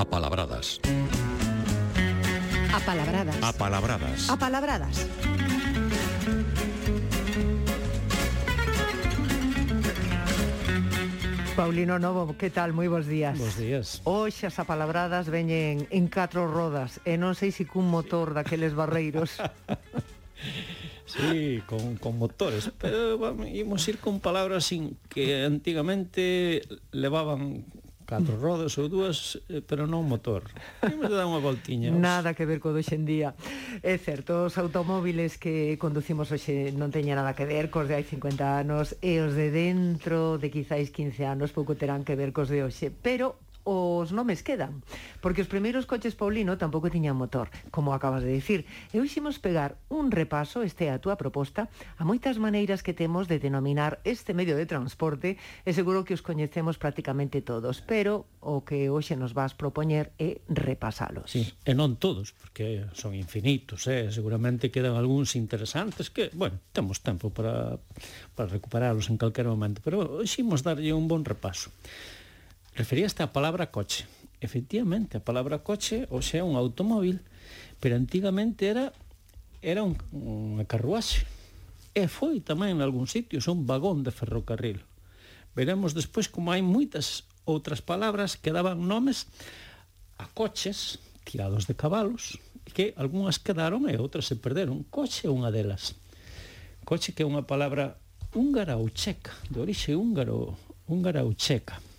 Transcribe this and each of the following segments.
Apalabradas. Apalabradas. Apalabradas. Apalabradas. Paulino Novo, que tal? Moi bons días. Bos días. Hoxe as apalabradas veñen en catro rodas e non sei se cun motor daqueles barreiros. Sí, con, con motores, pero vamos, imos ir con palabras sin que antigamente levaban catro rodas ou dúas, eh, pero non motor. Imos dar unha voltiña. Nada que ver co do en día. É certo, os automóviles que conducimos hoxe non teñen nada que ver cos de hai 50 anos e os de dentro de quizáis 15 anos pouco terán que ver cos de hoxe, pero os nomes quedan, porque os primeiros coches Paulino tampouco tiñan motor, como acabas de dicir. E hoiximos pegar un repaso, este é a túa proposta, a moitas maneiras que temos de denominar este medio de transporte, e seguro que os coñecemos prácticamente todos, pero o que hoxe nos vas propoñer é repasalos. Sí, e non todos, porque son infinitos, eh? seguramente quedan algúns interesantes que, bueno, temos tempo para, para recuperalos en calquera momento, pero hoxe hoximos darlle un bon repaso referíaste a palabra coche. Efectivamente, a palabra coche, ou sea, un automóvil, pero antigamente era era un, unha carruaxe. E foi tamén en algún sitios un vagón de ferrocarril. Veremos despois como hai moitas outras palabras que daban nomes a coches tirados de cabalos, que algunhas quedaron e outras se perderon. Coche é unha delas. Coche que é unha palabra húngara ou checa, de orixe húngaro, húngara ou checa.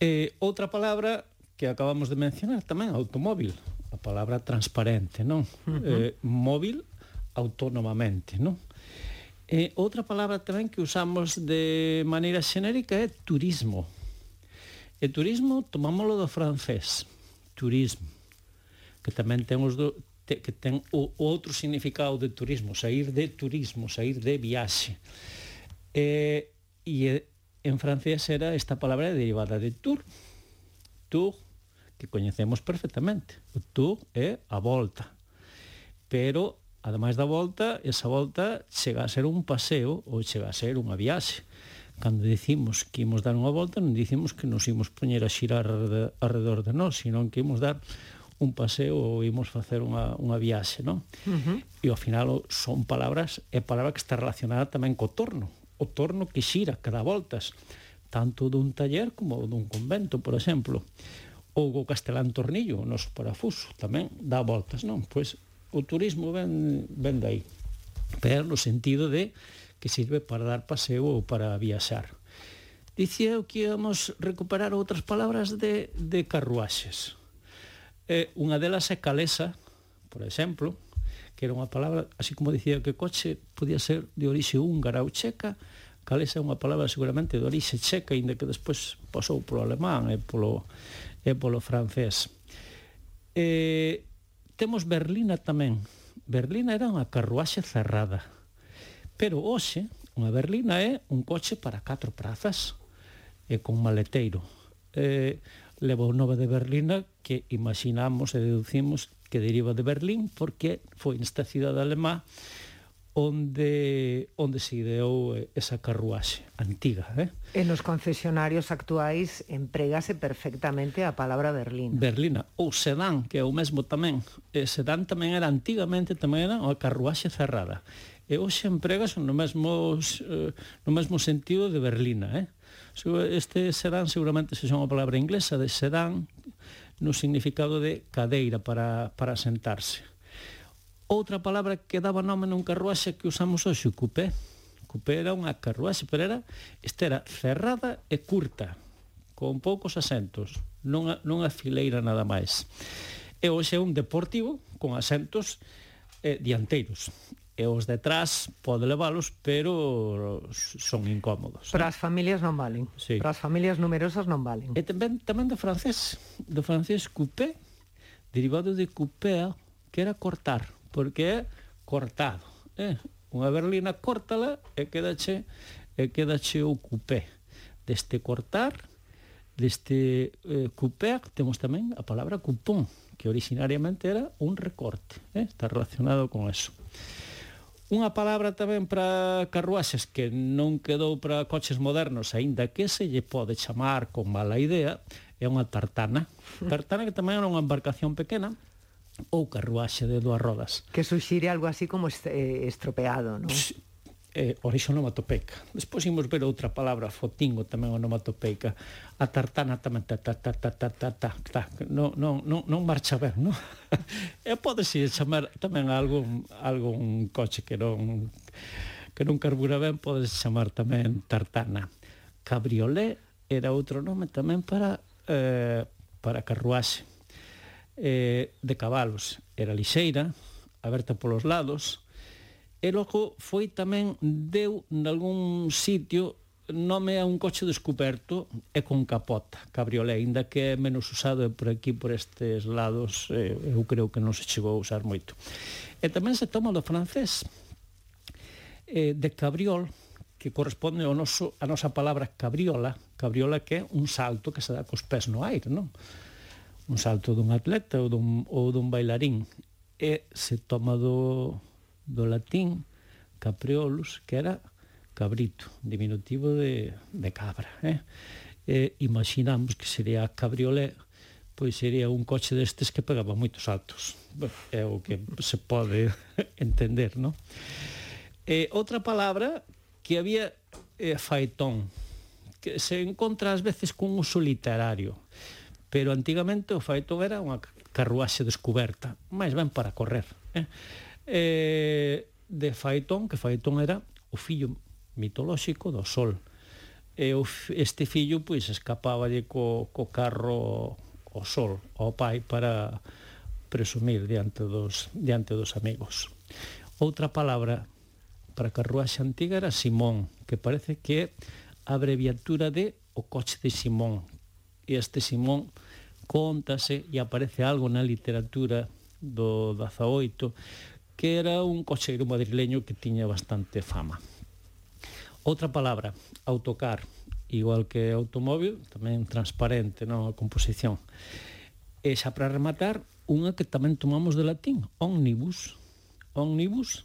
Eh, outra palabra que acabamos de mencionar tamén, automóvil, a palabra transparente, non? Uh -huh. eh, móvil autónomamente, non? Eh, outra palabra tamén que usamos de maneira xenérica é turismo. E turismo tomámolo do francés, turismo, que tamén ten os do, te, que ten o, o outro significado de turismo, sair de turismo, sair de viaxe. Eh, e en francés era esta palabra derivada de tour. Tour, que coñecemos perfectamente. O tour é a volta. Pero, ademais da volta, esa volta chega a ser un paseo ou chega a ser unha viaxe. Cando dicimos que imos dar unha volta, non dicimos que nos imos poñer a xirar alrededor de nós, senón que imos dar un paseo ou imos facer unha, unha viaxe, non? Uh -huh. E ao final son palabras, é palabra que está relacionada tamén co torno o torno que xira, que dá voltas, tanto dun taller como dun convento, por exemplo. Ou o castelán tornillo, o noso parafuso, tamén dá voltas, non? Pois o turismo ven, ven dai. Pero no sentido de que sirve para dar paseo ou para viaxar. Dicía eu que íamos recuperar outras palabras de, de carruaxes. Eh, unha delas é calesa, por exemplo, que era unha palabra, así como dicía que coche podía ser de orixe húngara ou checa, calesa é unha palabra seguramente de orixe checa, inda que despois pasou polo alemán e polo, e polo francés. E, temos Berlina tamén. Berlina era unha carruaxe cerrada. Pero hoxe, unha berlina é un coche para catro prazas e con maleteiro. E, leva o nome de Berlina que imaginamos e deducimos que deriva de Berlín porque foi nesta cidade alemá onde onde se ideou esa carruaxe antiga, eh? En os concesionarios actuais empregase perfectamente a palabra Berlín. Berlina ou sedán, que é o mesmo tamén. E sedán tamén era antigamente tamén era unha carruaxe cerrada. E hoxe empregas no mesmo eh, no mesmo sentido de Berlina, eh? Este sedán seguramente se chama a palabra inglesa de sedán no significado de cadeira para, para sentarse. Outra palabra que daba nome nun carruaxe que usamos hoxe, cupé. Cupé era unha carruaxe, pero era, esta era cerrada e curta, con poucos asentos, non, non a fileira nada máis. E hoxe é un deportivo con asentos eh, dianteiros e os detrás pode leválos, pero son incómodos. Para as familias non valen. Sí. Para as familias numerosas non valen. E tamén, tamén do francés, do francés coupé, derivado de coupé, que era cortar, porque é cortado. Eh? Unha berlina córtala e quedache, e quedache o coupé. Deste cortar, deste eh, coupé, temos tamén a palabra cupón, que originariamente era un recorte, eh? está relacionado con eso. Unha palabra tamén para carruaxes que non quedou para coches modernos, aínda que se lle pode chamar con mala idea, é unha tartana. Tartana que tamén era unha embarcación pequena, ou carruaxe de dúas rodas. Que suxire algo así como eh, estropeado, non? eh, orixe onomatopeica. Despois imos ver outra palabra, fotingo tamén onomatopeica, a tartana tamén ta ta ta ta ta ta ta. ta. Non, non, non, non marcha ben, non? e podese chamar tamén a algún, algún coche que non que non carbura ben, podese chamar tamén tartana. Cabriolé era outro nome tamén para eh, para carruaxe eh, de cabalos. Era lixeira, aberta polos lados, e logo foi tamén deu nalgún sitio nome a un coche descoberto e con capota, cabriolé, ainda que é menos usado por aquí, por estes lados, eh, eu creo que non se chegou a usar moito. E tamén se toma do francés, eh, de cabriol, que corresponde ao noso, a nosa palabra cabriola, cabriola que é un salto que se dá cos pés no aire, non? Un salto dun atleta ou dun, ou dun bailarín. E se toma do, do latín capreolus, que era cabrito, diminutivo de, de cabra. Eh? E imaginamos que sería cabriolé, pois sería un coche destes que pegaba moitos altos. É o que se pode entender, non? E outra palabra que había é faetón, que se encontra ás veces con uso literario. Pero antigamente o faetón era unha carruaxe descoberta, máis ben para correr. Eh? eh, de Faetón, que Faetón era o fillo mitolóxico do Sol. E o, este fillo pois escapáballe co, co carro o Sol ao pai para presumir diante dos, diante dos amigos. Outra palabra para carruaxe antiga era Simón, que parece que é a abreviatura de o coche de Simón. E este Simón contase e aparece algo na literatura do 18 que era un cocheiro madrileño que tiña bastante fama. Outra palabra, autocar, igual que automóvil, tamén transparente non a composición. E xa para rematar, unha que tamén tomamos de latín, omnibus. Omnibus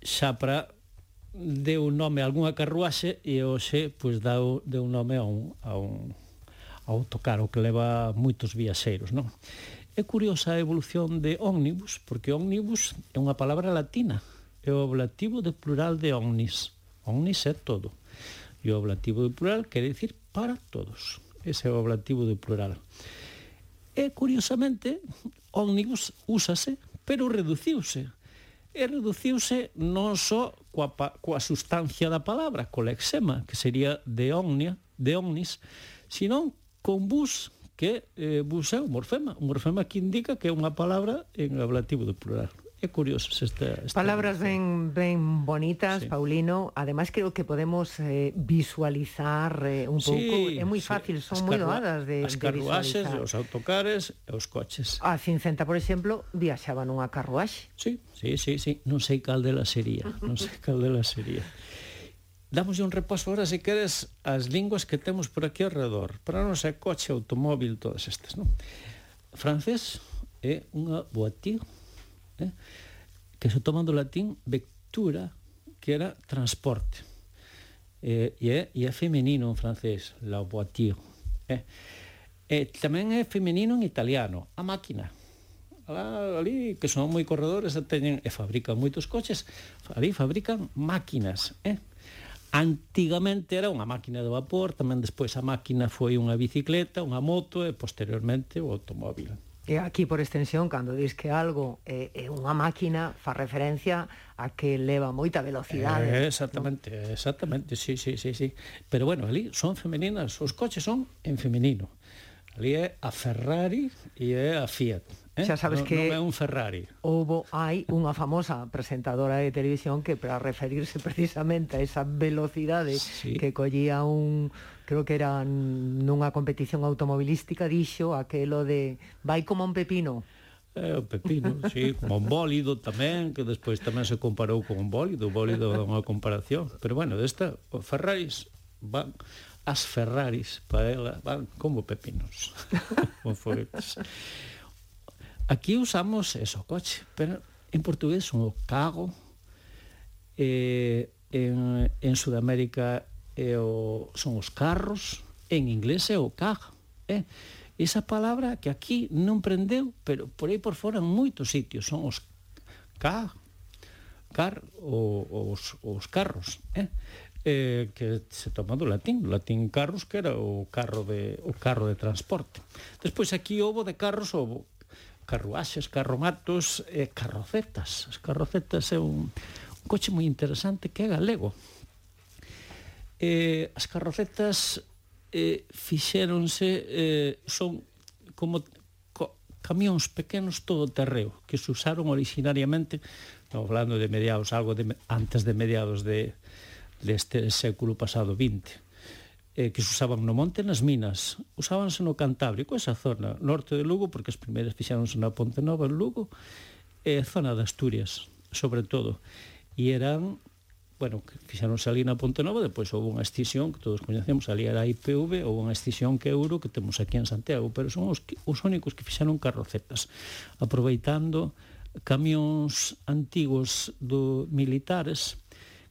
xa para deu nome a algunha carruaxe e hoxe pois deu, deu nome a un, a un autocar, o que leva moitos viaxeiros, non? É curiosa a evolución de ómnibus, porque ómnibus é unha palabra latina, é o oblativo de plural de omnis. Omnis é todo. E o oblativo de plural quere dicir para todos. Ese é o oblativo de plural. E, curiosamente, ómnibus úsase, pero reduciuse. E reduciuse non só coa, coa sustancia da palabra, co lexema, que sería de omnia, de omnis, sino con bus que eh, busa o morfema. O morfema que indica que é unha palabra en ablativo do plural. É curioso esta... esta Palabras ben, ben bonitas, sí. Paulino. Ademais, creo que podemos eh, visualizar eh, un sí, pouco. É moi fácil, sí. son moi doadas de, as de carruaxes, os autocares e os coches. A Cincenta, por exemplo, viaxaba nunha carruaxe. Sí, sí, sí, sí. Non sei cal dela sería. Non sei cal dela sería. Damos un repaso ahora, se queres, as linguas que temos por aquí alrededor. Para non ser coche, automóvil, todas estas, non? Francés é unha voiture, eh? que se toma do latín vectura, que era transporte. Eh, e, é, e é femenino en francés, la voiture. Eh? E tamén é femenino en italiano, a máquina alá, ali, que son moi corredores teñen e fabrican moitos coches, ali fabrican máquinas, eh? Antigamente era unha máquina de vapor, tamén despois a máquina foi unha bicicleta, unha moto e posteriormente o automóvil. E aquí, por extensión, cando dis que algo é, é unha máquina, fa referencia a que leva moita velocidade. Eh, exactamente, ¿no? exactamente, sí, sí, sí, sí. Pero bueno, ali son femeninas, os coches son en femenino. Ali é a Ferrari e é a Fiat Eh? Xa sabes no, que non é un Ferrari. Houbo hai unha famosa presentadora de televisión que para referirse precisamente a esa velocidade sí. que collía un creo que era nunha competición automobilística dixo aquelo de vai como un pepino. É o pepino, sí, como un bólido tamén, que despois tamén se comparou con un bólido, o bólido é unha comparación. Pero bueno, esta, Ferraris van, as Ferraris para ela van como pepinos, como foguetes. Aquí usamos eso, coche, pero en portugués son o carro, eh, en, en Sudamérica é o, son os carros, en inglés é o car. Eh? Esa palabra que aquí non prendeu, pero por aí por fora en moitos sitios son os car, car o, os, os carros. Eh? eh, que se toma do latín, o latín carros, que era o carro de o carro de transporte. Despois aquí houve de carros houve carruaxes, carromatos e carrocetas. As carrocetas é un, un coche moi interesante que é galego. Eh, as carrocetas eh, fixéronse eh, son como co, camións pequenos todo terreo que se usaron originariamente estamos falando de mediados, algo de, antes de mediados de, deste de século pasado 20 eh, que se usaban no monte nas minas, usábanse no Cantábrico, esa zona, norte de Lugo, porque as primeiras fixáronse na Ponte Nova, en Lugo, e eh, zona de Asturias, sobre todo. E eran, bueno, fixáronse ali na Ponte Nova, depois houve unha escisión, que todos coñecemos, ali era a IPV, houve unha escisión que é euro que temos aquí en Santiago, pero son os, os únicos que fixaron carrocetas, aproveitando camións antigos do militares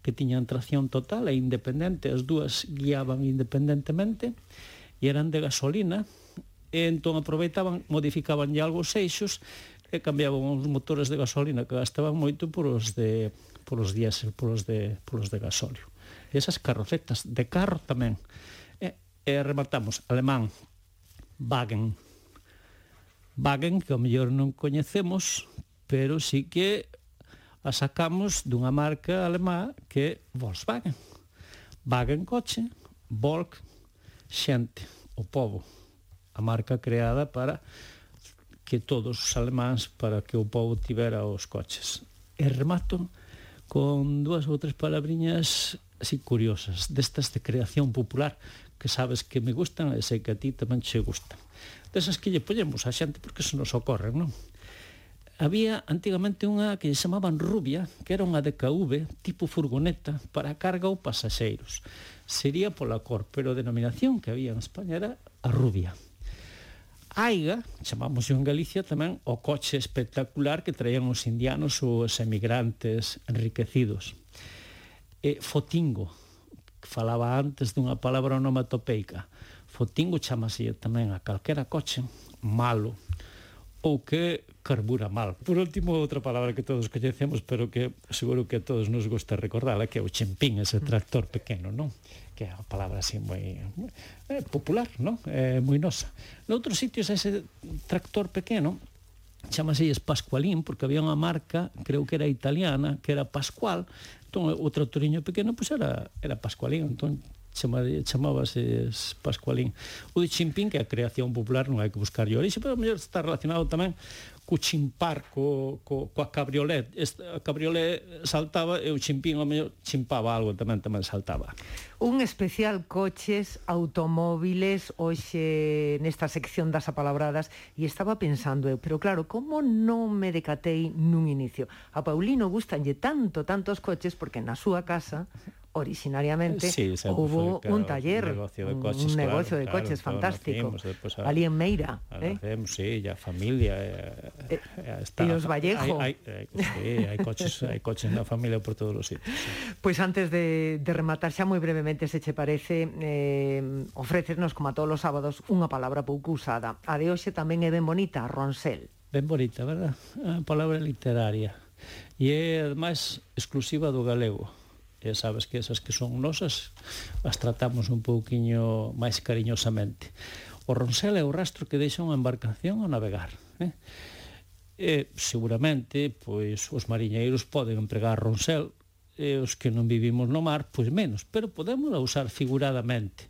que tiñan tracción total e independente, as dúas guiaban independentemente, e eran de gasolina, e entón aproveitaban, modificaban algo os eixos e cambiaban os motores de gasolina que gastaban moito por os de por os diésel, por os de, por os de gasóleo. E esas carrocetas de carro tamén. E, e rematamos, alemán, Wagen. Wagen, que ao mellor non coñecemos, pero sí que a sacamos dunha marca alemá que é Volkswagen. Wagen coche, Volk xente, o povo. A marca creada para que todos os alemáns para que o povo tivera os coches. E remato con dúas ou tres palabriñas así curiosas, destas de creación popular que sabes que me gustan e sei que a ti tamén che gustan. Desas que lle poñemos a xente porque se nos ocorren, non? Había antigamente unha que chamaban Rubia, que era unha DKV tipo furgoneta para carga ou pasaxeiros. Sería pola cor, pero a denominación que había en España era a Rubia. Aiga, chamamos en Galicia tamén o coche espectacular que traían os indianos ou os emigrantes enriquecidos. E fotingo, que falaba antes dunha palabra onomatopeica. Fotingo chamase tamén a calquera coche malo, ou que carbura mal. Por último, outra palabra que todos coñecemos, pero que seguro que a todos nos gusta recordala, que é o chempín, ese mm. tractor pequeno, non? Que é unha palabra así moi eh, popular, non? Eh, moi nosa. Noutros sitios ese tractor pequeno chamaselles Pascualín porque había unha marca, creo que era italiana, que era Pascual, entón o tractoriño pequeno pois pues era, era Pascualín, entón chamar, chamábase Pascualín. O de chimpín, que a creación popular non hai que buscar yo orixe, pero mellor está relacionado tamén co chimpar, co, co, coa cabriolet. Esta, a cabriolet saltaba e o chimpín o mellor chimpaba algo tamén, tamén saltaba. Un especial coches, automóviles, hoxe nesta sección das apalabradas, e estaba pensando eu, pero claro, como non me decatei nun inicio? A Paulino gustanlle tanto, tantos coches, porque na súa casa originariamente sí, hubo un taller, un negocio de coches, un negocio claro, de coches claro, fantástico. Nacimos, eh, a, Ali en Meira. ¿eh? Nacimos, sí, ya familia. Eh, hasta, y los Vallejo. Hay, hay, sí, hay, coches, hay coches en la familia por todos los sitios. Sí. Pues antes de, de, rematar, xa moi brevemente, se che parece, eh, ofrecernos, como a todos os sábados, unha palabra pouco usada. A de hoxe tamén é ben bonita, Ronsel. Ben bonita, verdad? A palabra literaria. E é, ademais, exclusiva do galego e sabes que esas que son nosas as tratamos un pouquiño máis cariñosamente. O ronsel é o rastro que deixa unha embarcación ao navegar. Eh? E, seguramente, pois, os mariñeiros poden empregar ronsel e os que non vivimos no mar, pois menos, pero podemos usar figuradamente,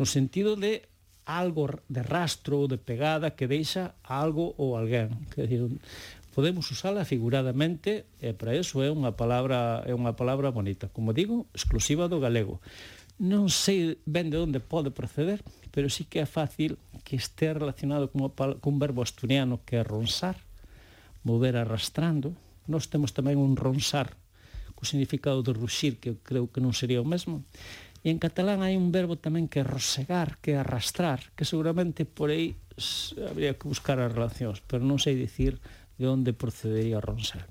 no sentido de algo de rastro ou de pegada que deixa algo ou alguén. Que decir, podemos usala figuradamente e para eso é unha palabra é unha palabra bonita, como digo, exclusiva do galego. Non sei ben de onde pode proceder, pero sí que é fácil que este relacionado con, con un verbo asturiano que é ronsar, mover arrastrando. Nós temos tamén un ronsar, co significado de ruxir, que creo que non sería o mesmo. E en catalán hai un verbo tamén que é rosegar, que é arrastrar, que seguramente por aí habría que buscar as relacións, pero non sei dicir de onde procedería Ronsel.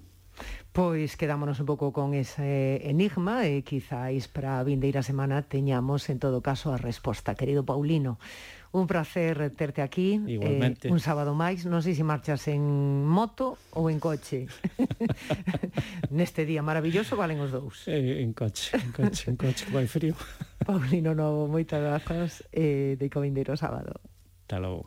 Pois quedámonos un pouco con ese enigma eh, e quizáis para a vindeira semana teñamos en todo caso a resposta. Querido Paulino, Un prazer terte aquí. Eh, Igualmente. Eh, un sábado máis. Non sei se marchas en moto ou en coche. Neste día maravilloso valen os dous. Eh, en coche, en coche, en coche, que vai frío. Paulino Novo, moitas grazas. Eh, de Comindero sábado. Hasta logo.